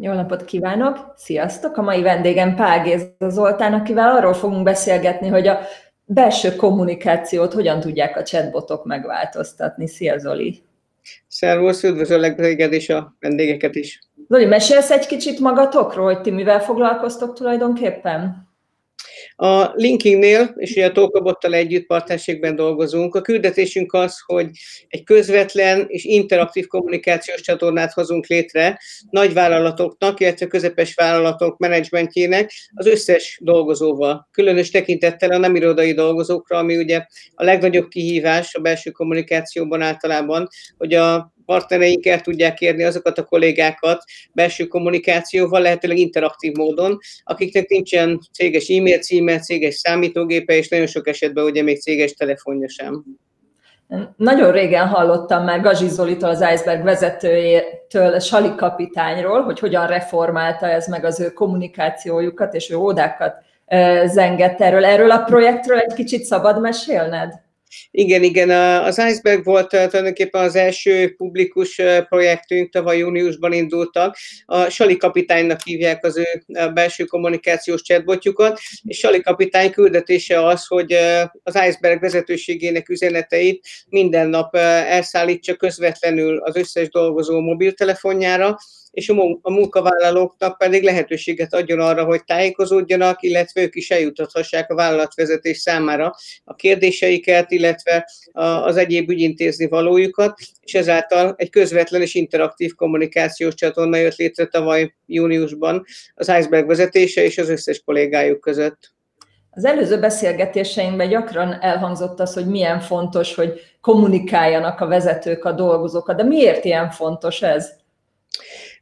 Jó napot kívánok! Sziasztok! A mai vendégem Pál Géza Zoltán, akivel arról fogunk beszélgetni, hogy a belső kommunikációt hogyan tudják a chatbotok megváltoztatni. Szia Zoli! Szervusz, üdvözöllek téged és a vendégeket is. Zoli, mesélsz egy kicsit magatokról, hogy ti mivel foglalkoztok tulajdonképpen? A Linkingnél, és ugye a Tolkabottal együtt partnerségben dolgozunk. A küldetésünk az, hogy egy közvetlen és interaktív kommunikációs csatornát hozunk létre nagyvállalatoknak, illetve közepes vállalatok menedzsmentjének az összes dolgozóval. Különös tekintettel a nem irodai dolgozókra, ami ugye a legnagyobb kihívás a belső kommunikációban általában, hogy a partnereink el tudják érni azokat a kollégákat belső kommunikációval, lehetőleg interaktív módon, akiknek nincsen céges e-mail címe, céges számítógépe, és nagyon sok esetben ugye még céges telefonja sem. Nagyon régen hallottam már Gazsi Zolitól, az Iceberg vezetőjétől, Sali kapitányról, hogy hogyan reformálta ez meg az ő kommunikációjukat, és ő ódákat zengett erről. Erről a projektről egy kicsit szabad mesélned? Igen, igen, az Iceberg volt tulajdonképpen az első publikus projektünk, tavaly júniusban indultak. A Sali kapitánynak hívják az ő belső kommunikációs chatbotjukat, és Sali kapitány küldetése az, hogy az Iceberg vezetőségének üzeneteit minden nap elszállítsa közvetlenül az összes dolgozó mobiltelefonjára, és a munkavállalóknak pedig lehetőséget adjon arra, hogy tájékozódjanak, illetve ők is eljutathassák a vállalatvezetés számára a kérdéseiket, illetve az egyéb ügyintézni valójukat, és ezáltal egy közvetlen és interaktív kommunikációs csatorna jött létre tavaly júniusban az Iceberg vezetése és az összes kollégájuk között. Az előző beszélgetéseinkben gyakran elhangzott az, hogy milyen fontos, hogy kommunikáljanak a vezetők a dolgozókat, de miért ilyen fontos ez?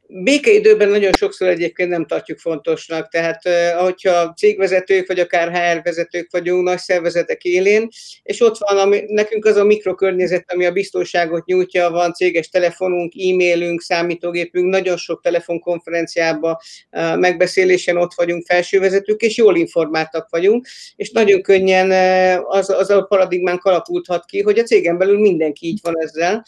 Békeidőben nagyon sokszor egyébként nem tartjuk fontosnak, tehát ahogyha cégvezetők, vagy akár HR vezetők vagyunk, nagy szervezetek élén, és ott van ami, nekünk az a mikrokörnyezet, ami a biztonságot nyújtja, van céges telefonunk, e-mailünk, számítógépünk, nagyon sok telefonkonferenciában, megbeszélésen ott vagyunk felsővezetők, és jól informáltak vagyunk, és nagyon könnyen az, az a paradigmán alakulhat ki, hogy a cégen belül mindenki így van ezzel,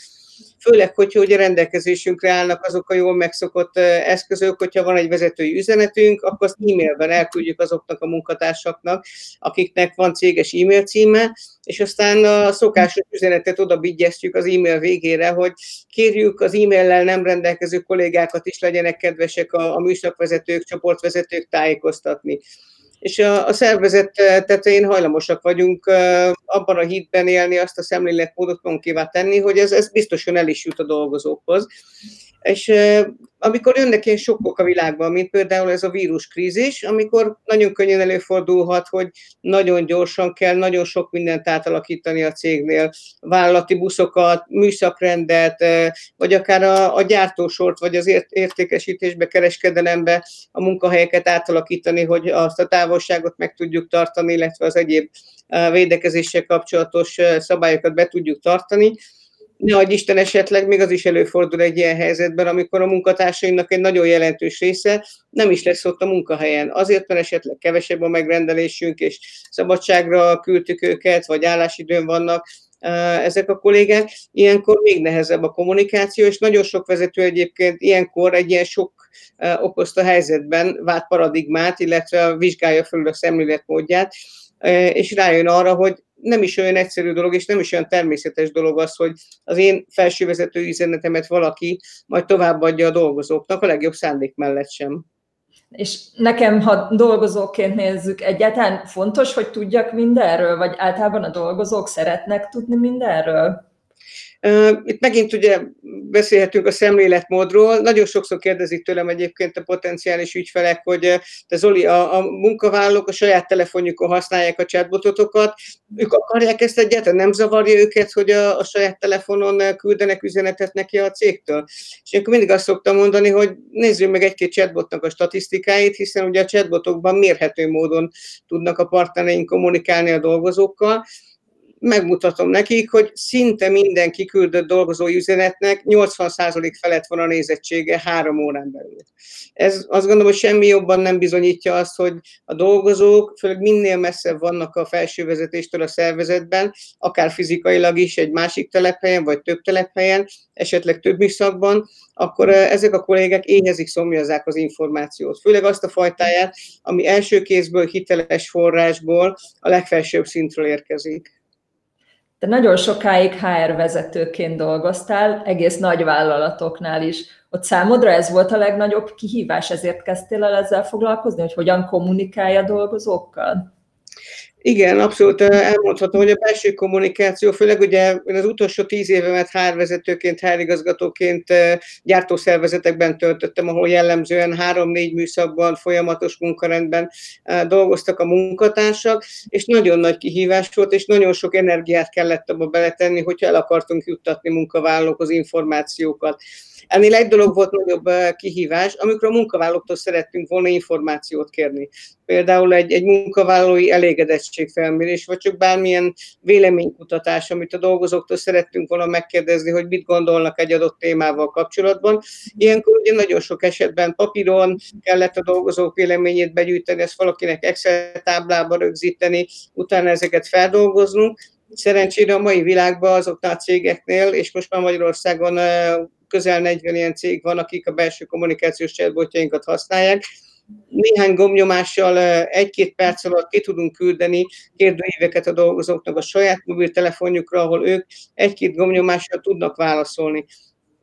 főleg, hogyha ugye rendelkezésünkre állnak azok a jól megszokott eszközök, hogyha van egy vezetői üzenetünk, akkor azt e-mailben elküldjük azoknak a munkatársaknak, akiknek van céges e-mail címe, és aztán a szokásos üzenetet oda bigyeztjük az e-mail végére, hogy kérjük az e-maillel nem rendelkező kollégákat is legyenek kedvesek a, a műszakvezetők, csoportvezetők tájékoztatni és a, a szervezet tetején hajlamosak vagyunk abban a hitben élni, azt a szemléletmódot magunkévá tenni, hogy ez, ez biztosan el is jut a dolgozókhoz. És amikor jönnek ilyen sokkok a világban, mint például ez a víruskrízis, amikor nagyon könnyen előfordulhat, hogy nagyon gyorsan kell nagyon sok mindent átalakítani a cégnél, vállalati buszokat, műszakrendet, vagy akár a, a gyártósort, vagy az ért, értékesítésbe, kereskedelembe a munkahelyeket átalakítani, hogy azt a távolságot meg tudjuk tartani, illetve az egyéb védekezéssel kapcsolatos szabályokat be tudjuk tartani Nehogy Isten esetleg még az is előfordul egy ilyen helyzetben, amikor a munkatársainknak egy nagyon jelentős része nem is lesz ott a munkahelyen. Azért, mert esetleg kevesebb a megrendelésünk, és szabadságra küldtük őket, vagy állásidőn vannak, ezek a kollégák, ilyenkor még nehezebb a kommunikáció, és nagyon sok vezető egyébként ilyenkor egy ilyen sok okozta helyzetben vált paradigmát, illetve vizsgálja felül a szemléletmódját, és rájön arra, hogy nem is olyan egyszerű dolog, és nem is olyan természetes dolog az, hogy az én felsővezető üzenetemet valaki majd továbbadja a dolgozóknak, a legjobb szándék mellett sem. És nekem, ha dolgozóként nézzük, egyáltalán fontos, hogy tudjak mindenről, vagy általában a dolgozók szeretnek tudni mindenről? Itt megint ugye beszélhetünk a szemléletmódról. Nagyon sokszor kérdezik tőlem egyébként a potenciális ügyfelek, hogy te Zoli, a, a munkavállalók a saját telefonjukon használják a chatbototokat, ők akarják ezt egyáltalán, nem zavarja őket, hogy a, a saját telefonon küldenek üzenetet neki a cégtől. És akkor mindig azt szoktam mondani, hogy nézzük meg egy-két chatbotnak a statisztikáit, hiszen ugye a chatbotokban mérhető módon tudnak a partnereink kommunikálni a dolgozókkal, megmutatom nekik, hogy szinte minden kiküldött dolgozói üzenetnek 80% felett van a nézettsége három órán belül. Ez azt gondolom, hogy semmi jobban nem bizonyítja azt, hogy a dolgozók, főleg minél messzebb vannak a felső vezetéstől a szervezetben, akár fizikailag is egy másik telephelyen, vagy több telephelyen, esetleg több műszakban, akkor ezek a kollégák éhezik, szomjazzák az információt. Főleg azt a fajtáját, ami első kézből, hiteles forrásból a legfelsőbb szintről érkezik. Te nagyon sokáig HR vezetőként dolgoztál, egész nagy vállalatoknál is. Ott számodra ez volt a legnagyobb kihívás, ezért kezdtél el ezzel foglalkozni, hogy hogyan kommunikálja dolgozókkal? Igen, abszolút elmondhatom, hogy a belső kommunikáció, főleg ugye én az utolsó tíz évemet hárvezetőként, hárigazgatóként gyártószervezetekben töltöttem, ahol jellemzően három-négy műszakban, folyamatos munkarendben dolgoztak a munkatársak, és nagyon nagy kihívás volt, és nagyon sok energiát kellett abba beletenni, hogyha el akartunk juttatni munkavállalókhoz információkat. Ennél egy dolog volt nagyobb kihívás, amikor a munkavállalóktól szerettünk volna információt kérni. Például egy, egy munkavállalói elégedettségfelmérés, vagy csak bármilyen véleménykutatás, amit a dolgozóktól szerettünk volna megkérdezni, hogy mit gondolnak egy adott témával kapcsolatban. Ilyenkor ugye nagyon sok esetben papíron kellett a dolgozók véleményét begyűjteni, ezt valakinek Excel táblába rögzíteni, utána ezeket feldolgoznunk. Szerencsére a mai világban azoknál a cégeknél, és most már Magyarországon közel 40 ilyen cég van, akik a belső kommunikációs chatbotjainkat használják. Néhány gomnyomással egy-két perc alatt ki tudunk küldeni kérdőíveket a dolgozóknak a saját mobiltelefonjukra, ahol ők egy-két gomnyomással tudnak válaszolni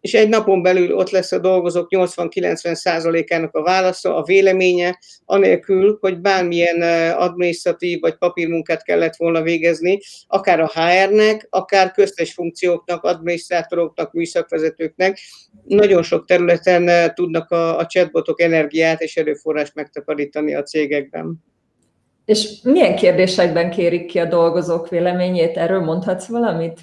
és egy napon belül ott lesz a dolgozók 80-90%-ának a válasza, a véleménye, anélkül, hogy bármilyen adminisztratív vagy papírmunkát kellett volna végezni, akár a HR-nek, akár köztes funkcióknak, adminisztrátoroknak, műszakvezetőknek. Nagyon sok területen tudnak a, a chatbotok energiát és erőforrást megtakarítani a cégekben. És milyen kérdésekben kérik ki a dolgozók véleményét? Erről mondhatsz valamit?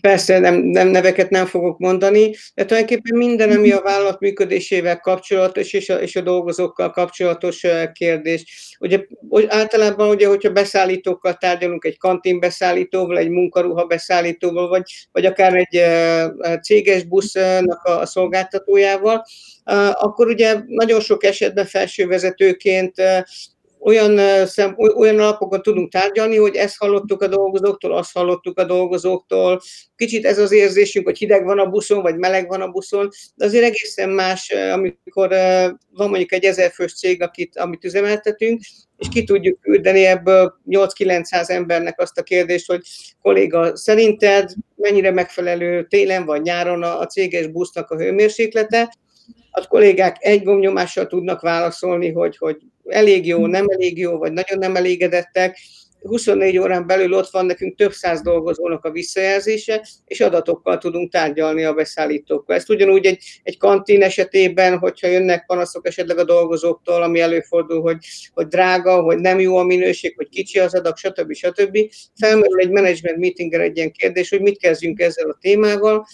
Persze nem, nem neveket nem fogok mondani, de tulajdonképpen minden, ami a vállalat működésével kapcsolatos, és a, és a dolgozókkal kapcsolatos kérdés. Ugye általában, ugye, hogyha beszállítókkal tárgyalunk, egy kantinbeszállítóval, egy munkaruha beszállítóval, vagy, vagy akár egy céges busznak a, szolgáltatójával, akkor ugye nagyon sok esetben felsővezetőként olyan, szem, olyan alapokon tudunk tárgyalni, hogy ezt hallottuk a dolgozóktól, azt hallottuk a dolgozóktól. Kicsit ez az érzésünk, hogy hideg van a buszon, vagy meleg van a buszon, de azért egészen más, amikor van mondjuk egy ezerfős cég, akit, amit üzemeltetünk, és ki tudjuk küldeni ebből 8-900 embernek azt a kérdést, hogy kolléga, szerinted mennyire megfelelő télen vagy nyáron a, céges busznak a hőmérséklete, a kollégák egy gomnyomással tudnak válaszolni, hogy, hogy elég jó, nem elég jó, vagy nagyon nem elégedettek. 24 órán belül ott van nekünk több száz dolgozónak a visszajelzése, és adatokkal tudunk tárgyalni a beszállítókkal. Ezt ugyanúgy egy, egy kantin esetében, hogyha jönnek panaszok esetleg a dolgozóktól, ami előfordul, hogy, hogy drága, hogy nem jó a minőség, hogy kicsi az adag, stb. stb. Felmerül egy management meetingen egy ilyen kérdés, hogy mit kezdjünk ezzel a témával,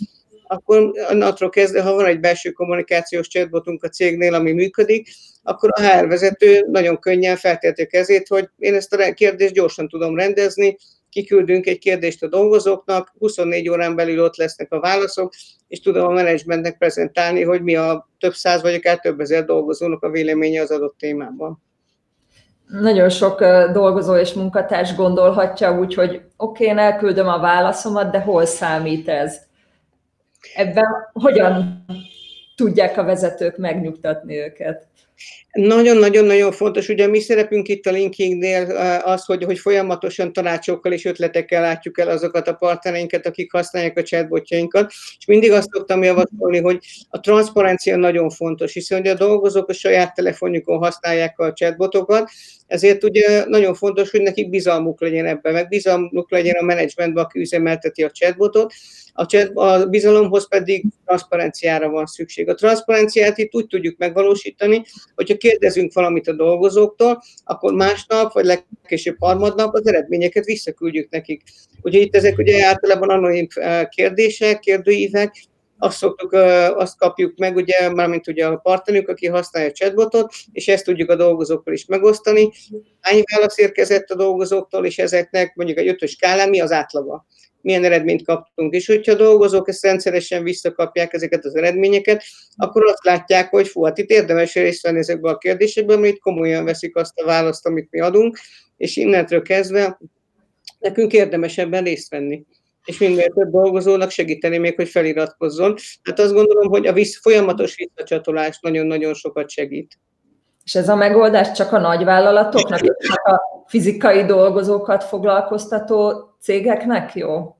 akkor attól kezdve, ha van egy belső kommunikációs chatbotunk a cégnél, ami működik, akkor a HR vezető nagyon könnyen feltételi kezét, hogy én ezt a kérdést gyorsan tudom rendezni, kiküldünk egy kérdést a dolgozóknak, 24 órán belül ott lesznek a válaszok, és tudom a menedzsmentnek prezentálni, hogy mi a több száz vagy akár több ezer dolgozónak a véleménye az adott témában. Nagyon sok dolgozó és munkatárs gondolhatja úgy, hogy oké, én elküldöm a válaszomat, de hol számít ez? Ebben hogyan tudják a vezetők megnyugtatni őket? Nagyon-nagyon-nagyon fontos, ugye mi szerepünk itt a linkingnél az, hogy, hogy folyamatosan tanácsokkal és ötletekkel látjuk el azokat a partnereinket, akik használják a chatbotjainkat, és mindig azt szoktam javasolni, hogy a transzparencia nagyon fontos, hiszen ugye a dolgozók a saját telefonjukon használják a chatbotokat, ezért ugye nagyon fontos, hogy nekik bizalmuk legyen ebben, meg bizalmuk legyen a menedzsmentben, aki üzemelteti a chatbotot, a, a bizalomhoz pedig transzparenciára van szükség. A transzparenciát itt úgy tudjuk megvalósítani, hogyha kérdezünk valamit a dolgozóktól, akkor másnap, vagy legkésőbb harmadnap az eredményeket visszaküldjük nekik. Ugye itt ezek ugye általában anonim eh, kérdések, kérdőívek, azt szoktuk, azt kapjuk meg, ugye, mármint ugye a partnerünk, aki használja a chatbotot, és ezt tudjuk a dolgozókkal is megosztani. Hány válasz érkezett a dolgozóktól, és ezeknek mondjuk egy ötös skálán mi az átlaga? Milyen eredményt kaptunk. És hogyha dolgozók ezt rendszeresen visszakapják ezeket az eredményeket, akkor azt látják, hogy fú, hát itt érdemes részt venni ezekben a kérdésekben, mert itt komolyan veszik azt a választ, amit mi adunk, és innentől kezdve nekünk érdemes ebben részt venni és minél több dolgozónak segíteni még, hogy feliratkozzon. Hát azt gondolom, hogy a visz, folyamatos visszacsatolás nagyon-nagyon sokat segít. És ez a megoldás csak a nagyvállalatoknak, csak a fizikai dolgozókat foglalkoztató cégeknek jó?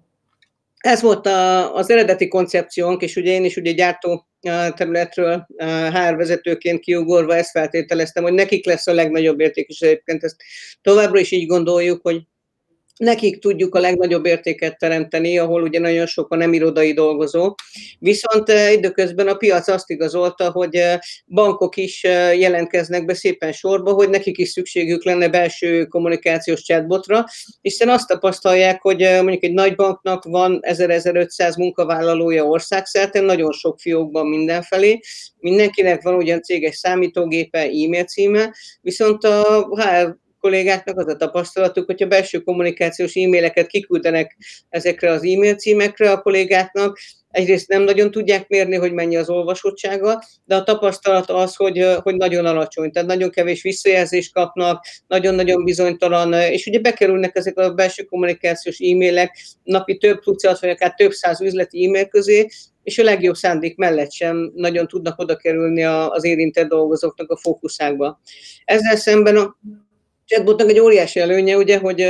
Ez volt a, az eredeti koncepciónk, és ugye én is ugye gyártó területről HR vezetőként kiugorva ezt feltételeztem, hogy nekik lesz a legnagyobb érték, és egyébként ezt továbbra is így gondoljuk, hogy nekik tudjuk a legnagyobb értéket teremteni, ahol ugye nagyon sok a nem irodai dolgozó. Viszont eh, időközben a piac azt igazolta, hogy eh, bankok is eh, jelentkeznek be szépen sorba, hogy nekik is szükségük lenne belső kommunikációs chatbotra, hiszen azt tapasztalják, hogy mondjuk egy nagy banknak van 1000-1500 munkavállalója országszerte, nagyon sok fiókban mindenfelé, mindenkinek van ugyan céges számítógépe, e-mail címe, viszont a HR kollégáknak az a tapasztalatuk, hogyha belső kommunikációs e-maileket kiküldenek ezekre az e-mail címekre a kollégáknak, egyrészt nem nagyon tudják mérni, hogy mennyi az olvasottsága, de a tapasztalat az, hogy, hogy nagyon alacsony, tehát nagyon kevés visszajelzést kapnak, nagyon-nagyon bizonytalan, és ugye bekerülnek ezek a belső kommunikációs e-mailek napi több tucat, vagy akár több száz üzleti e-mail közé, és a legjobb szándék mellett sem nagyon tudnak oda kerülni az érintett dolgozóknak a fókuszákba. Ezzel szemben a chatbotnak egy óriási előnye, ugye, hogy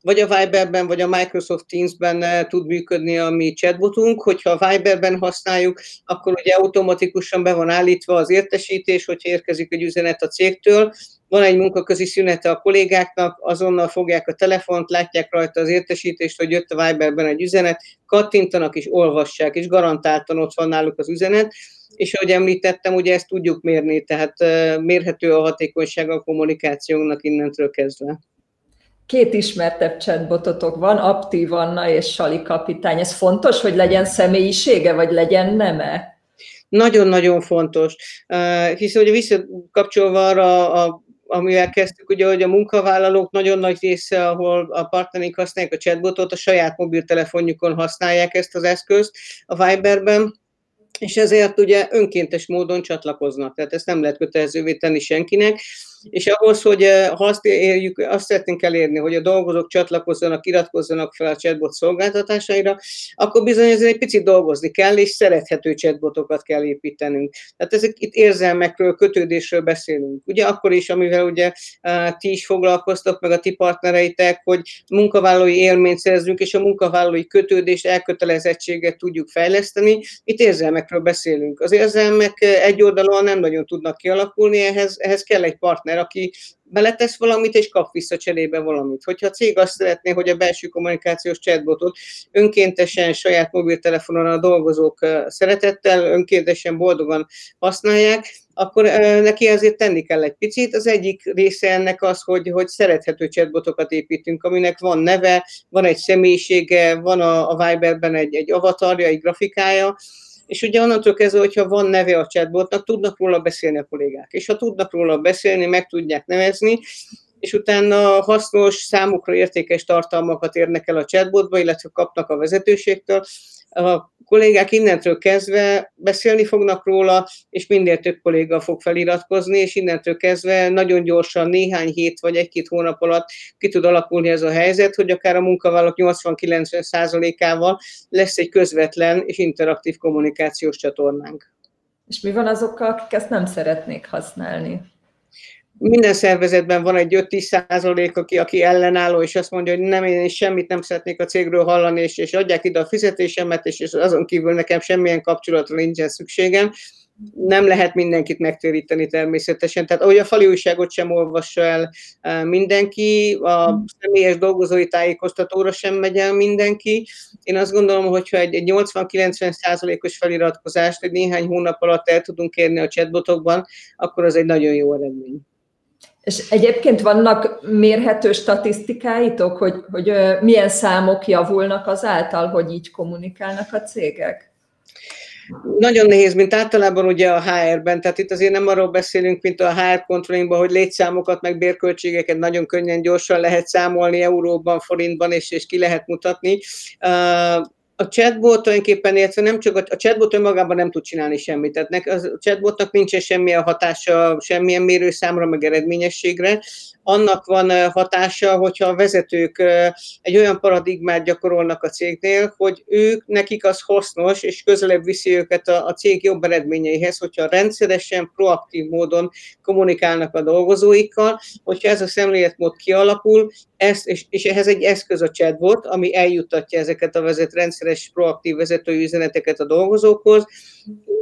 vagy a Viberben, vagy a Microsoft Teams-ben tud működni a mi chatbotunk, hogyha a Viberben használjuk, akkor ugye automatikusan be van állítva az értesítés, hogyha érkezik egy üzenet a cégtől, van egy munkaközi szünete a kollégáknak, azonnal fogják a telefont, látják rajta az értesítést, hogy jött a Viberben egy üzenet, kattintanak és olvassák, és garantáltan ott van náluk az üzenet, és ahogy említettem, ugye ezt tudjuk mérni, tehát mérhető a hatékonyság a kommunikációnak innentől kezdve. Két ismertebb chatbototok van, Aptív Anna és Sali kapitány. Ez fontos, hogy legyen személyisége, vagy legyen neme? Nagyon-nagyon fontos, hiszen ugye visszakapcsolva arra a amivel kezdtük, ugye, hogy a munkavállalók nagyon nagy része, ahol a partnereink használják a chatbotot, a saját mobiltelefonjukon használják ezt az eszközt a Viberben, és ezért ugye önkéntes módon csatlakoznak, tehát ezt nem lehet kötelezővé tenni senkinek, és ahhoz, hogy eh, ha azt érjük, azt szeretnénk elérni, hogy a dolgozók csatlakozzanak, iratkozzanak fel a chatbot szolgáltatásaira, akkor bizony ezzel egy picit dolgozni kell, és szerethető chatbotokat kell építenünk. Tehát ezek itt érzelmekről, kötődésről beszélünk. Ugye akkor is, amivel ugye eh, ti is foglalkoztok, meg a ti partnereitek, hogy munkavállalói élményt szerzünk, és a munkavállalói kötődést, elkötelezettséget tudjuk fejleszteni. Itt érzelmekről beszélünk. Az érzelmek eh, egy oldalon nem nagyon tudnak kialakulni, ehhez, ehhez kell egy partner, partner, aki beletesz valamit, és kap vissza cserébe valamit. Hogyha a cég azt szeretné, hogy a belső kommunikációs chatbotot önkéntesen saját mobiltelefonon a dolgozók szeretettel, önkéntesen boldogan használják, akkor neki azért tenni kell egy picit. Az egyik része ennek az, hogy, hogy szerethető chatbotokat építünk, aminek van neve, van egy személyisége, van a, a Viberben egy, egy avatarja, egy grafikája, és ugye onnantól kezdve, hogyha van neve a chatbotnak, tudnak róla beszélni a kollégák. És ha tudnak róla beszélni, meg tudják nevezni, és utána hasznos, számukra értékes tartalmakat érnek el a chatbotba, illetve kapnak a vezetőségtől, a kollégák innentől kezdve beszélni fognak róla, és minél több kolléga fog feliratkozni, és innentől kezdve nagyon gyorsan néhány hét vagy egy-két hónap alatt ki tud alakulni ez a helyzet, hogy akár a munkavállalók 80-90%-ával lesz egy közvetlen és interaktív kommunikációs csatornánk. És mi van azokkal, akik ezt nem szeretnék használni? Minden szervezetben van egy 5-10 százalék, aki, aki ellenálló, és azt mondja, hogy nem, én semmit nem szeretnék a cégről hallani, és, és adják ide a fizetésemet, és, és azon kívül nekem semmilyen kapcsolatra nincsen szükségem. Nem lehet mindenkit megtéríteni természetesen. Tehát ahogy a fali újságot sem olvassa el e, mindenki, a személyes dolgozói tájékoztatóra sem megy el mindenki. Én azt gondolom, hogyha egy, egy 80-90 százalékos feliratkozást egy néhány hónap alatt el tudunk érni a chatbotokban, akkor az egy nagyon jó eredmény. És egyébként vannak mérhető statisztikáitok, hogy, hogy milyen számok javulnak azáltal, hogy így kommunikálnak a cégek? Nagyon nehéz, mint általában ugye a HR-ben, tehát itt azért nem arról beszélünk, mint a HR controllingban, hogy létszámokat, meg bérköltségeket nagyon könnyen, gyorsan lehet számolni euróban, forintban, és, és ki lehet mutatni. A chatbot tulajdonképpen, illetve nem csak a, a chatbot önmagában nem tud csinálni semmit. Tehát a chatbotnak nincsen semmilyen hatása semmilyen mérőszámra, meg eredményességre. Annak van hatása, hogyha a vezetők egy olyan paradigmát gyakorolnak a cégnél, hogy ők, nekik az hasznos, és közelebb viszi őket a, a cég jobb eredményeihez, hogyha rendszeresen, proaktív módon kommunikálnak a dolgozóikkal, hogyha ez a szemléletmód kialakul, ez, és, és ehhez egy eszköz a chatbot, ami eljuttatja ezeket a vezet, rendszeres, proaktív vezetői üzeneteket a dolgozókhoz.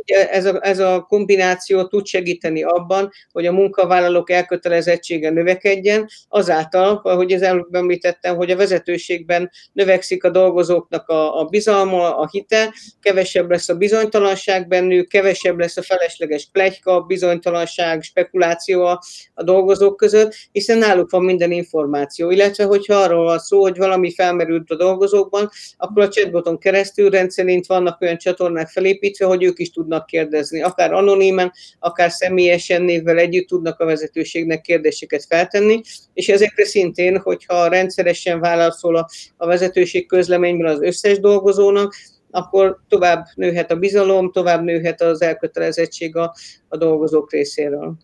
Ez a, ez a kombináció tud segíteni abban, hogy a munkavállalók elkötelezettsége növekedjen, azáltal, ahogy az előbb említettem, hogy a vezetőségben növekszik a dolgozóknak a, a bizalma, a hite, kevesebb lesz a bizonytalanság bennük, kevesebb lesz a felesleges plegyka, bizonytalanság, spekuláció a, a dolgozók között, hiszen náluk van minden információ, illetve hogyha arról van szó, hogy valami felmerült a dolgozókban, akkor a chatboton keresztül rendszerint vannak olyan csatornák felépítve, hogy ők is tudnak kérdezni, akár anonimen, akár személyesen névvel együtt tudnak a vezetőségnek kérdéseket feltenni, és ezekre szintén, hogyha rendszeresen válaszol a, a vezetőség közleményben az összes dolgozónak, akkor tovább nőhet a bizalom, tovább nőhet az elkötelezettség a, a dolgozók részéről.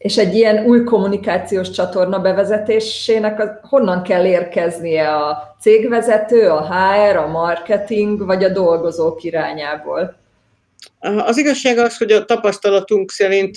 És egy ilyen új kommunikációs csatorna bevezetésének az, honnan kell érkeznie a cégvezető, a HR, a marketing, vagy a dolgozók irányából? Az igazság az, hogy a tapasztalatunk szerint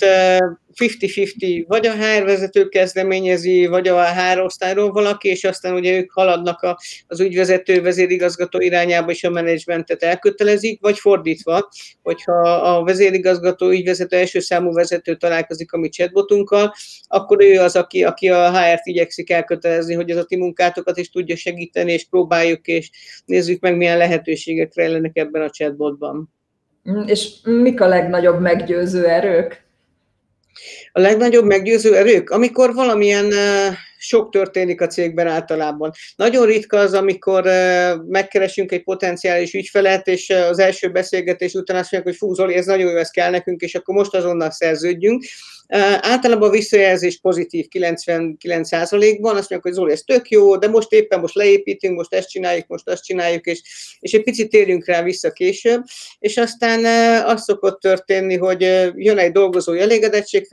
50-50, vagy a HR vezető kezdeményezi, vagy a HR osztályról valaki, és aztán ugye ők haladnak az ügyvezető, vezérigazgató irányába, és a menedzsmentet elkötelezik, vagy fordítva, hogyha a vezérigazgató, ügyvezető, első számú vezető találkozik a mi chatbotunkkal, akkor ő az, aki, aki a HR-t igyekszik elkötelezni, hogy az a ti munkátokat is tudja segíteni, és próbáljuk, és nézzük meg, milyen lehetőségek rejlenek ebben a chatbotban. Mm, és mik a legnagyobb meggyőző erők? A legnagyobb meggyőző erők, amikor valamilyen sok történik a cégben általában. Nagyon ritka az, amikor megkeresünk egy potenciális ügyfelet, és az első beszélgetés után azt mondják, hogy fú, Zoli, ez nagyon jó, ez kell nekünk, és akkor most azonnal szerződjünk. Általában a visszajelzés pozitív 99%-ban, azt mondják, hogy Zoli, ez tök jó, de most éppen most leépítünk, most ezt csináljuk, most azt csináljuk, és, és egy picit térjünk rá vissza később, és aztán az szokott történni, hogy jön egy dolgozói elégedettség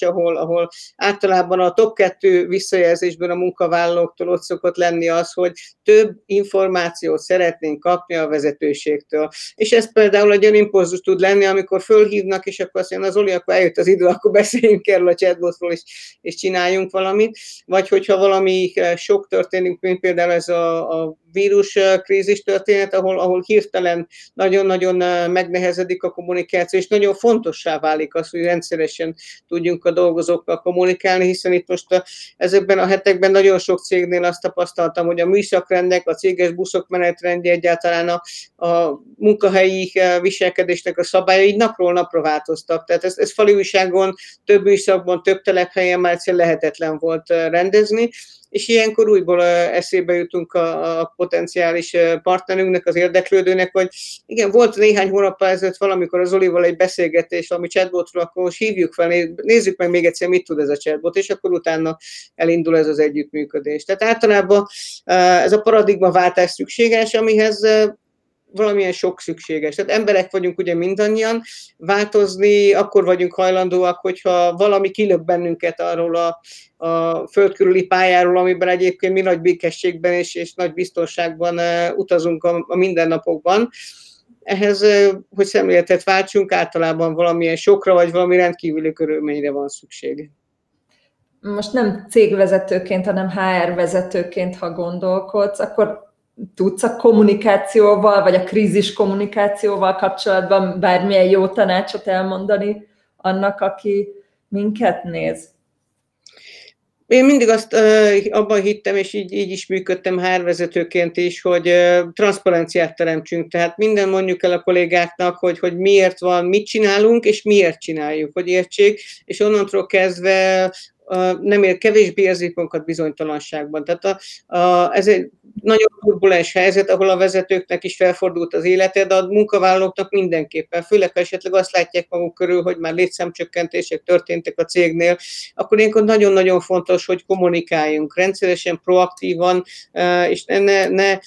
ahol, ahol általában a top 2 visszajelzésből a munkavállalóktól ott szokott lenni az, hogy több információt szeretnénk kapni a vezetőségtől. És ez például egy olyan impulzus tud lenni, amikor fölhívnak, és akkor azt mondja, az Oli, akkor eljött az idő, akkor beszéljünk erről a chatbotról, és, és csináljunk valamit. Vagy hogyha valami eh, sok történik, mint például ez a, a vírus eh, krízis történet, ahol, ahol hirtelen nagyon-nagyon eh, megnehezedik a kommunikáció, és nagyon fontossá válik az, hogy rendszeresen tudjunk a dolgozókkal kommunikálni, hiszen itt most a, ezekben a hetekben nagyon sok cégnél azt tapasztaltam, hogy a műszakrendek, a céges buszok menetrendje egyáltalán a, a munkahelyi viselkedésnek a szabályai napról napra változtak. Tehát ez, ez fali újságon több műszakban, több telephelyen már egyszer lehetetlen volt rendezni, és ilyenkor újból eszébe jutunk a, a potenciális partnerünknek, az érdeklődőnek, hogy igen, volt néhány hónap ezelőtt valamikor az Olival egy beszélgetés, ami chatbotról, akkor most hívjuk fel, nézzük meg még egyszer, mit tud ez a chatbot, és akkor utána elindul ez az együttműködés. Tehát általában ez a paradigmaváltás szükséges, amihez valamilyen sok szükséges. Tehát emberek vagyunk ugye mindannyian, változni akkor vagyunk hajlandóak, hogyha valami kilöp bennünket arról a, a földkörüli pályáról, amiben egyébként mi nagy békességben és, és nagy biztonságban utazunk a, a mindennapokban. Ehhez, hogy szemléletet váltsunk, általában valamilyen sokra vagy valami rendkívüli körülményre van szükség. Most nem cégvezetőként, hanem HR vezetőként, ha gondolkodsz, akkor tudsz a kommunikációval, vagy a krízis kommunikációval kapcsolatban bármilyen jó tanácsot elmondani annak, aki minket néz? Én mindig azt abban hittem, és így, így is működtem hárvezetőként is, hogy uh, transzparenciát teremtsünk. Tehát minden mondjuk el a kollégáknak, hogy, hogy miért van, mit csinálunk, és miért csináljuk, hogy értsék, és onnantól kezdve nem ér, kevésbé érzik magukat bizonytalanságban. Tehát a, a, ez egy nagyon turbulens helyzet, ahol a vezetőknek is felfordult az élete, de a munkavállalóknak mindenképpen, főleg ha esetleg azt látják maguk körül, hogy már létszámcsökkentések történtek a cégnél, akkor ilyenkor nagyon-nagyon fontos, hogy kommunikáljunk rendszeresen, proaktívan, és ne, ne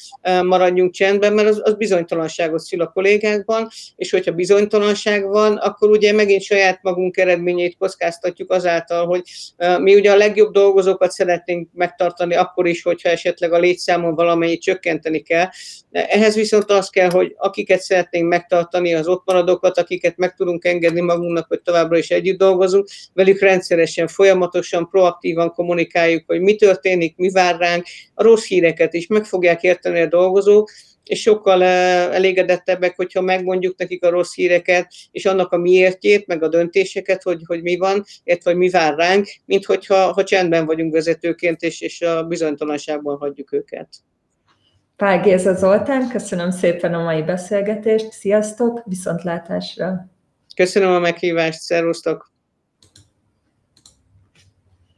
maradjunk csendben, mert az, az bizonytalanságot szül a kollégákban, és hogyha bizonytalanság van, akkor ugye megint saját magunk eredményét kockáztatjuk azáltal, hogy mi ugye a legjobb dolgozókat szeretnénk megtartani akkor is, hogyha esetleg a létszámon valamennyit csökkenteni kell. Ehhez viszont az kell, hogy akiket szeretnénk megtartani, az ott maradókat, akiket meg tudunk engedni magunknak, hogy továbbra is együtt dolgozunk, velük rendszeresen, folyamatosan, proaktívan kommunikáljuk, hogy mi történik, mi vár ránk, a rossz híreket is meg fogják érteni a dolgozók, és sokkal elégedettebbek, hogyha megmondjuk nekik a rossz híreket, és annak a miértjét, meg a döntéseket, hogy, hogy mi van, illetve hogy mi vár ránk, mint hogyha ha csendben vagyunk vezetőként, és, és a bizonytalanságban hagyjuk őket. Pál Géza Zoltán, köszönöm szépen a mai beszélgetést, sziasztok, viszontlátásra! Köszönöm a meghívást, szervusztok!